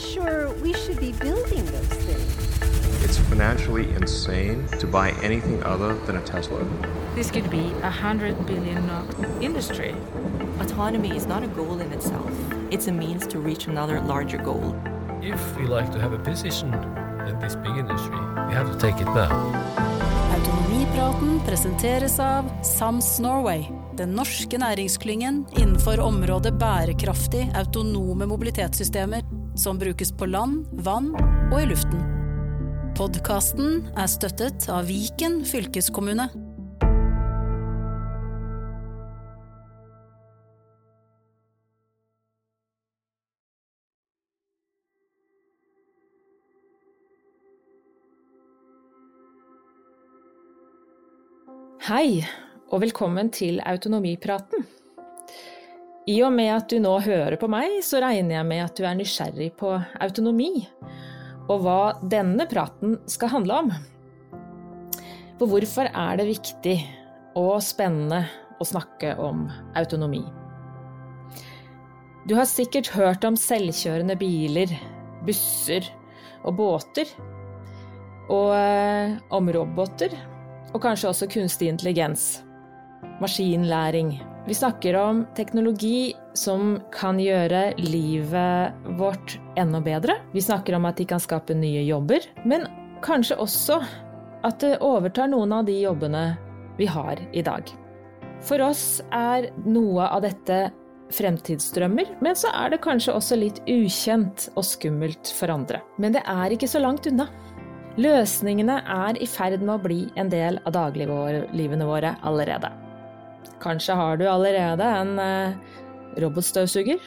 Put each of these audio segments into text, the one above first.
not sure we should be building those things. It's financially insane to buy anything other than a Tesla. This could be a hundred billion industry. Autonomy is not a goal in itself. It's a means to reach another larger goal. If we like to have a position in this big industry, we have to take it now. Autonomipraten presenteres av Sams Norway, den norske næringsklyngen innenfor området bærekraftig autonome mobilitetssystemer som brukes på land, vann og i luften. Podkasten er støttet av Viken fylkeskommune. Hei, og velkommen til Autonomipraten. I og med at du nå hører på meg, så regner jeg med at du er nysgjerrig på autonomi, og hva denne praten skal handle om. For hvorfor er det viktig og spennende å snakke om autonomi? Du har sikkert hørt om selvkjørende biler, busser og båter, og eh, om roboter og kanskje også kunstig intelligens. Maskinlæring. Vi snakker om teknologi som kan gjøre livet vårt enda bedre. Vi snakker om at de kan skape nye jobber, men kanskje også at det overtar noen av de jobbene vi har i dag. For oss er noe av dette fremtidsdrømmer, men så er det kanskje også litt ukjent og skummelt for andre. Men det er ikke så langt unna. Løsningene er i ferd med å bli en del av dagliglivene våre allerede. Kanskje har du allerede en eh, robotstøvsuger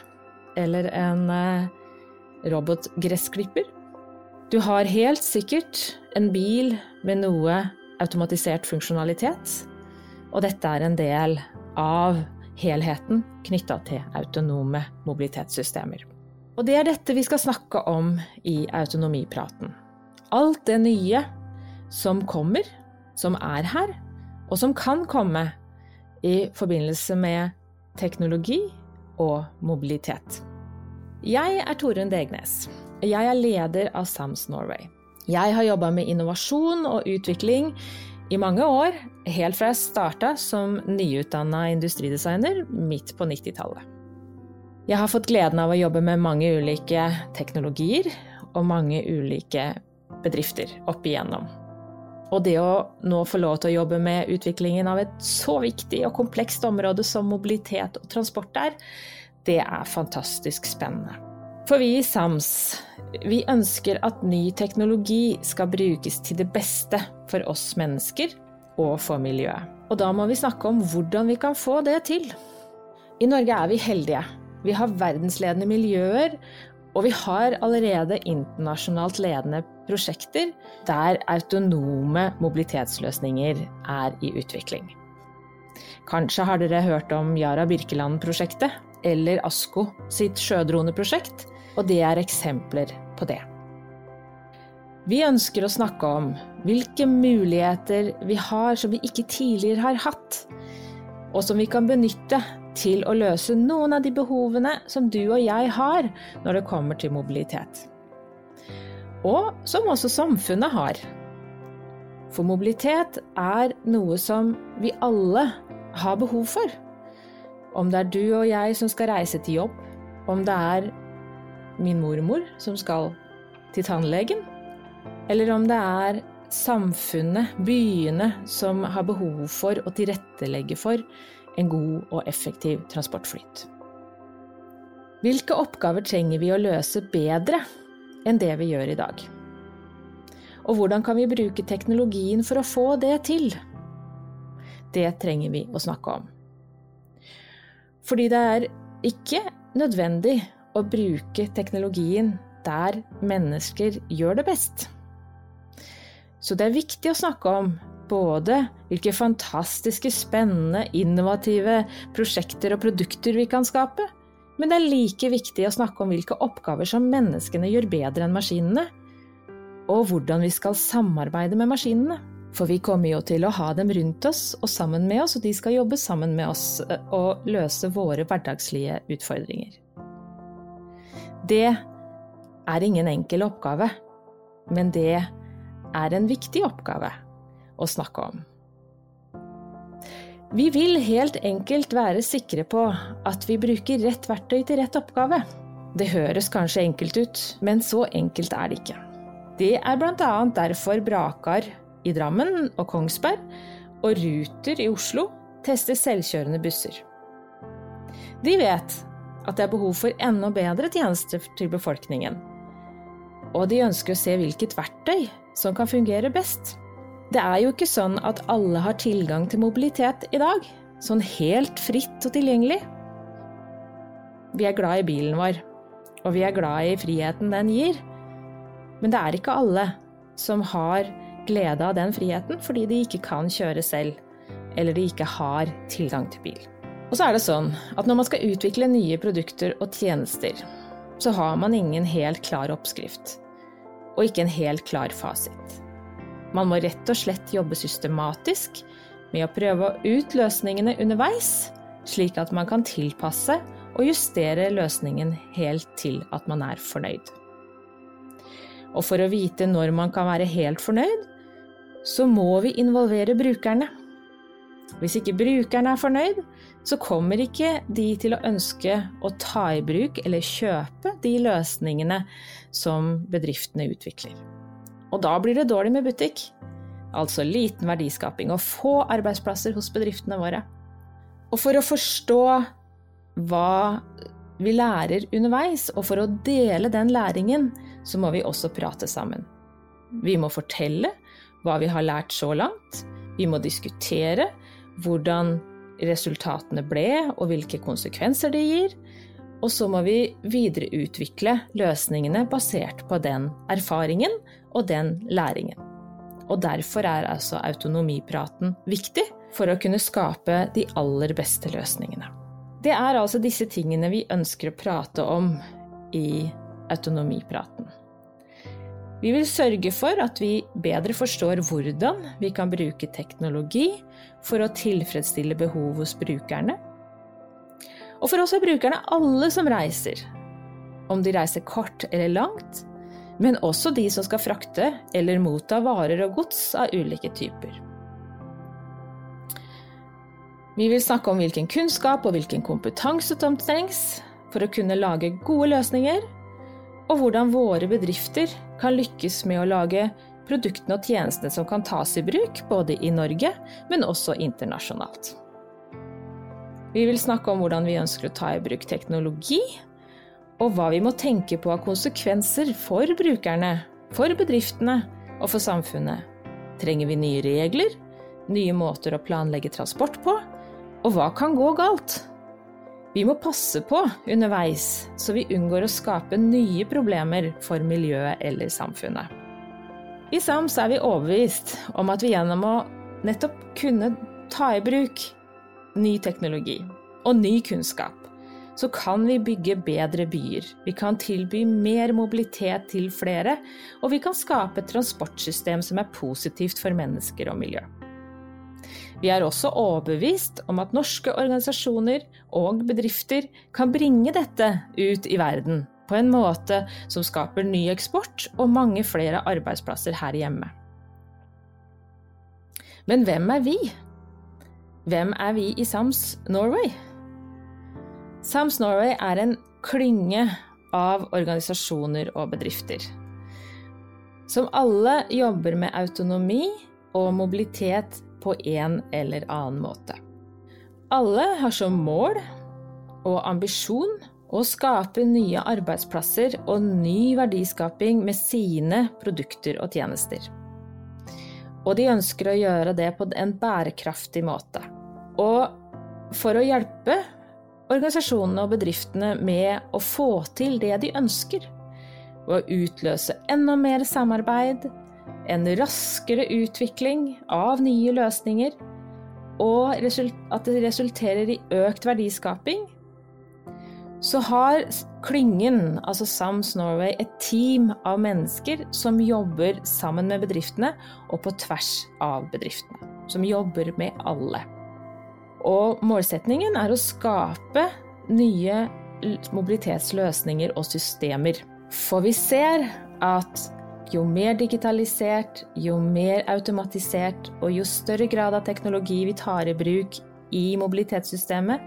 eller en eh, robotgressklipper. Du har helt sikkert en bil med noe automatisert funksjonalitet, og dette er en del av helheten knytta til autonome mobilitetssystemer. Og det er dette vi skal snakke om i autonomipraten alt det nye som kommer, som er her, og som kan komme i forbindelse med teknologi og mobilitet. Jeg er Torunn Degnes. Jeg er leder av SAMS Norway. Jeg har jobba med innovasjon og utvikling i mange år, helt fra jeg starta som nyutdanna industridesigner midt på 90-tallet. Jeg har fått gleden av å jobbe med mange ulike teknologier og mange ulike bedrifter opp igjennom. Og det å nå få lov til å jobbe med utviklingen av et så viktig og komplekst område som mobilitet og transport er, det er fantastisk spennende. For vi i SAMS vi ønsker at ny teknologi skal brukes til det beste for oss mennesker og for miljøet. Og da må vi snakke om hvordan vi kan få det til. I Norge er vi heldige. Vi har verdensledende miljøer, og vi har allerede internasjonalt ledende prosjekter der autonome mobilitetsløsninger er i utvikling. Kanskje har dere hørt om Yara Birkeland-prosjektet eller ASKO sitt sjødroneprosjekt, og det er eksempler på det. Vi ønsker å snakke om hvilke muligheter vi har som vi ikke tidligere har hatt, og som vi kan benytte til å løse noen av de behovene som du og jeg har når det kommer til mobilitet. Og som også samfunnet har. For mobilitet er noe som vi alle har behov for. Om det er du og jeg som skal reise til jobb, om det er min mormor som skal til tannlegen, eller om det er samfunnet, byene, som har behov for å tilrettelegge for en god og effektiv transportflyt. Hvilke oppgaver trenger vi å løse bedre enn det vi gjør i dag? Og hvordan kan vi bruke teknologien for å få det til? Det trenger vi å snakke om. Fordi det er ikke nødvendig å bruke teknologien der mennesker gjør det best. Så det er viktig å snakke om både hvilke fantastiske, spennende, innovative prosjekter og produkter vi kan skape, men det er like viktig å snakke om hvilke oppgaver som menneskene gjør bedre enn maskinene, og hvordan vi skal samarbeide med maskinene. For vi kommer jo til å ha dem rundt oss og sammen med oss, og de skal jobbe sammen med oss eh, og løse våre hverdagslige utfordringer. Det er ingen enkel oppgave, men det er en viktig oppgave å snakke om. Vi vil helt enkelt være sikre på at vi bruker rett verktøy til rett oppgave. Det høres kanskje enkelt ut, men så enkelt er det ikke. Det er bl.a. derfor Brakar i Drammen og Kongsberg og Ruter i Oslo tester selvkjørende busser. De vet at det er behov for enda bedre tjenester til befolkningen, og de ønsker å se hvilket verktøy som kan fungere best. Det er jo ikke sånn at alle har tilgang til mobilitet i dag, sånn helt fritt og tilgjengelig. Vi er glad i bilen vår, og vi er glad i friheten den gir, men det er ikke alle som har glede av den friheten fordi de ikke kan kjøre selv, eller de ikke har tilgang til bil. Og så er det sånn at når man skal utvikle nye produkter og tjenester, så har man ingen helt klar oppskrift, og ikke en helt klar fasit. Man må rett og slett jobbe systematisk med å prøve ut løsningene underveis, slik at man kan tilpasse og justere løsningen helt til at man er fornøyd. Og for å vite når man kan være helt fornøyd, så må vi involvere brukerne. Hvis ikke brukerne er fornøyd, så kommer ikke de til å ønske å ta i bruk eller kjøpe de løsningene som bedriftene utvikler. Og da blir det dårlig med butikk. Altså liten verdiskaping og få arbeidsplasser hos bedriftene våre. Og for å forstå hva vi lærer underveis, og for å dele den læringen, så må vi også prate sammen. Vi må fortelle hva vi har lært så langt. Vi må diskutere hvordan resultatene ble, og hvilke konsekvenser de gir. Og så må vi videreutvikle løsningene basert på den erfaringen og den læringen. Og derfor er altså autonomipraten viktig for å kunne skape de aller beste løsningene. Det er altså disse tingene vi ønsker å prate om i autonomipraten. Vi vil sørge for at vi bedre forstår hvordan vi kan bruke teknologi for å tilfredsstille behov hos brukerne. Og for oss er brukerne alle som reiser, om de reiser kort eller langt, men også de som skal frakte eller motta varer og gods av ulike typer. Vi vil snakke om hvilken kunnskap og hvilken kompetanse som trengs for å kunne lage gode løsninger og hvordan våre bedrifter kan lykkes med å lage produktene og tjenestene som kan tas i bruk både i Norge, men også internasjonalt. Vi vil snakke om hvordan vi ønsker å ta i bruk teknologi, og hva vi må tenke på av konsekvenser for brukerne, for bedriftene og for samfunnet. Trenger vi nye regler, nye måter å planlegge transport på, og hva kan gå galt? Vi må passe på underveis, så vi unngår å skape nye problemer for miljøet eller samfunnet. I SAMS er vi overbevist om at vi gjennom å nettopp kunne ta i bruk ny teknologi og ny kunnskap, så kan vi bygge bedre byer. Vi kan tilby mer mobilitet til flere, og vi kan skape et transportsystem som er positivt for mennesker og miljø. Vi er også overbevist om at norske organisasjoner og bedrifter kan bringe dette ut i verden på en måte som skaper ny eksport og mange flere arbeidsplasser her hjemme. Men hvem er vi? Hvem er vi i Sams Norway? Sams Norway er en klynge av organisasjoner og bedrifter. Som alle jobber med autonomi og mobilitet på en eller annen måte. Alle har som mål og ambisjon å skape nye arbeidsplasser og ny verdiskaping med sine produkter og tjenester. Og de ønsker å gjøre det på en bærekraftig måte. Og for å hjelpe organisasjonene og bedriftene med å få til det de ønsker, ved å utløse enda mer samarbeid, en raskere utvikling av nye løsninger, og at det resulterer i økt verdiskaping, så har klyngen, altså Sams Norway, et team av mennesker som jobber sammen med bedriftene og på tvers av bedriftene. Som jobber med alle. Og målsetningen er å skape nye mobilitetsløsninger og systemer For vi ser at jo mer digitalisert, jo mer automatisert og jo større grad av teknologi vi tar i bruk i mobilitetssystemet,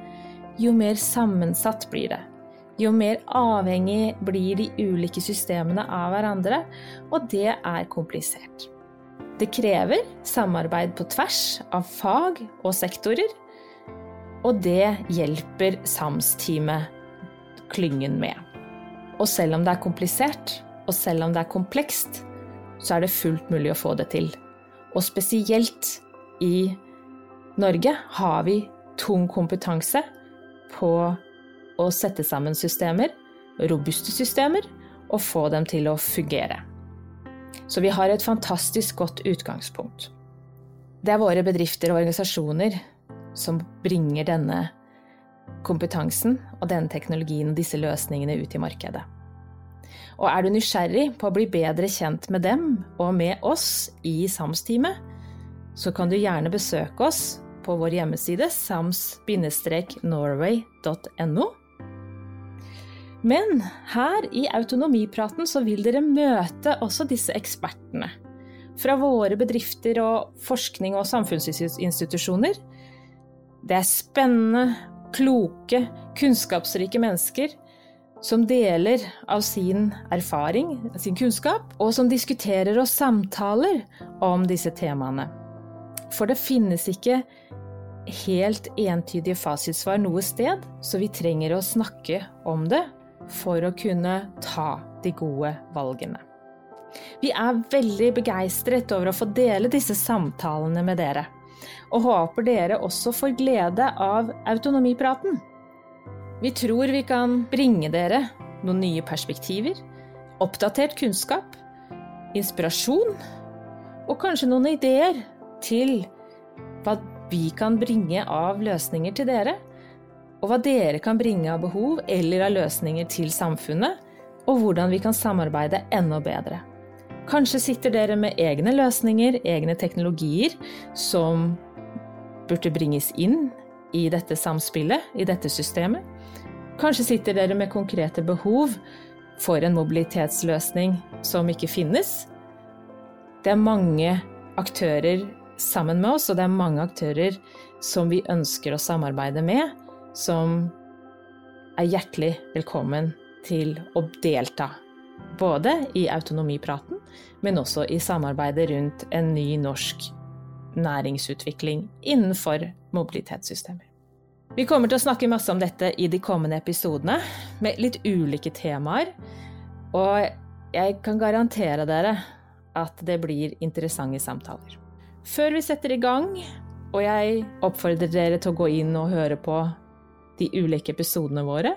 jo mer sammensatt blir det. Jo mer avhengig blir de ulike systemene av hverandre, og det er komplisert. Det krever samarbeid på tvers av fag og sektorer, og det hjelper SAMS-teamet klyngen med. Og selv om det er komplisert, og selv om det er komplekst, så er det fullt mulig å få det til. Og spesielt i Norge har vi tung kompetanse på å sette sammen systemer, robuste systemer, og få dem til å fungere. Så vi har et fantastisk godt utgangspunkt. Det er våre bedrifter og organisasjoner som bringer denne kompetansen og denne teknologien og disse løsningene ut i markedet. Og er du nysgjerrig på å bli bedre kjent med dem og med oss i SAMS-teamet, så kan du gjerne besøke oss på vår hjemmeside sams-norway.no. Men her i Autonomipraten så vil dere møte også disse ekspertene. Fra våre bedrifter og forskning og samfunnsinstitusjoner. Det er spennende, kloke, kunnskapsrike mennesker som deler av sin erfaring, sin kunnskap, og som diskuterer og samtaler om disse temaene. For det finnes ikke helt entydige fasitsvar noe sted, så vi trenger å snakke om det for å kunne ta de gode valgene. Vi er veldig begeistret over å få dele disse samtalene med dere, og håper dere også får glede av autonomipraten. Vi tror vi kan bringe dere noen nye perspektiver, oppdatert kunnskap, inspirasjon og kanskje noen ideer til hva vi kan bringe av løsninger til dere, og hva dere kan bringe av behov eller av løsninger til samfunnet, og hvordan vi kan samarbeide enda bedre. Kanskje sitter dere med egne løsninger, egne teknologier, som burde bringes inn i dette samspillet, i dette systemet. Kanskje sitter dere med konkrete behov for en mobilitetsløsning som ikke finnes. Det er mange aktører sammen med oss, og det er mange aktører som vi ønsker å samarbeide med, som er hjertelig velkommen til å delta. Både i autonomipraten, men også i samarbeidet rundt en ny norsk næringsutvikling innenfor mobilitetssystemer. Vi kommer til å snakke masse om dette i de kommende episodene, med litt ulike temaer. Og jeg kan garantere dere at det blir interessante samtaler. Før vi setter i gang, og jeg oppfordrer dere til å gå inn og høre på de ulike episodene våre,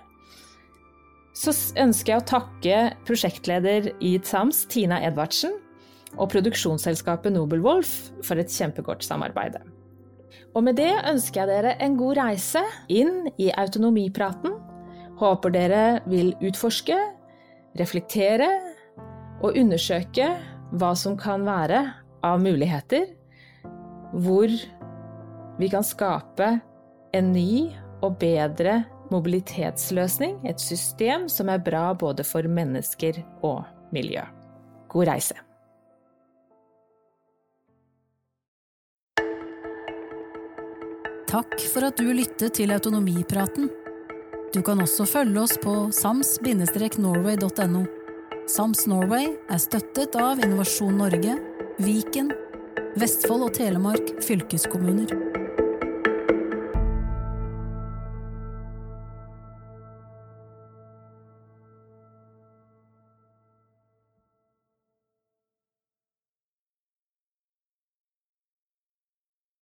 så ønsker jeg å takke prosjektleder i TSAMS, Tina Edvardsen, og produksjonsselskapet Nobel Wolf for et kjempegodt samarbeid. Og med det ønsker jeg dere en god reise inn i autonomipraten. Håper dere vil utforske, reflektere og undersøke hva som kan være av muligheter hvor vi kan skape en ny og bedre mobilitetsløsning, et system som er bra både for mennesker og miljø. God reise! Takk for at du lyttet til Autonomipraten. Du kan også følge oss på sams-norway.no. Sams Norway er støttet av Innovasjon Norge, Viken Vestfold og Telemark fylkeskommuner.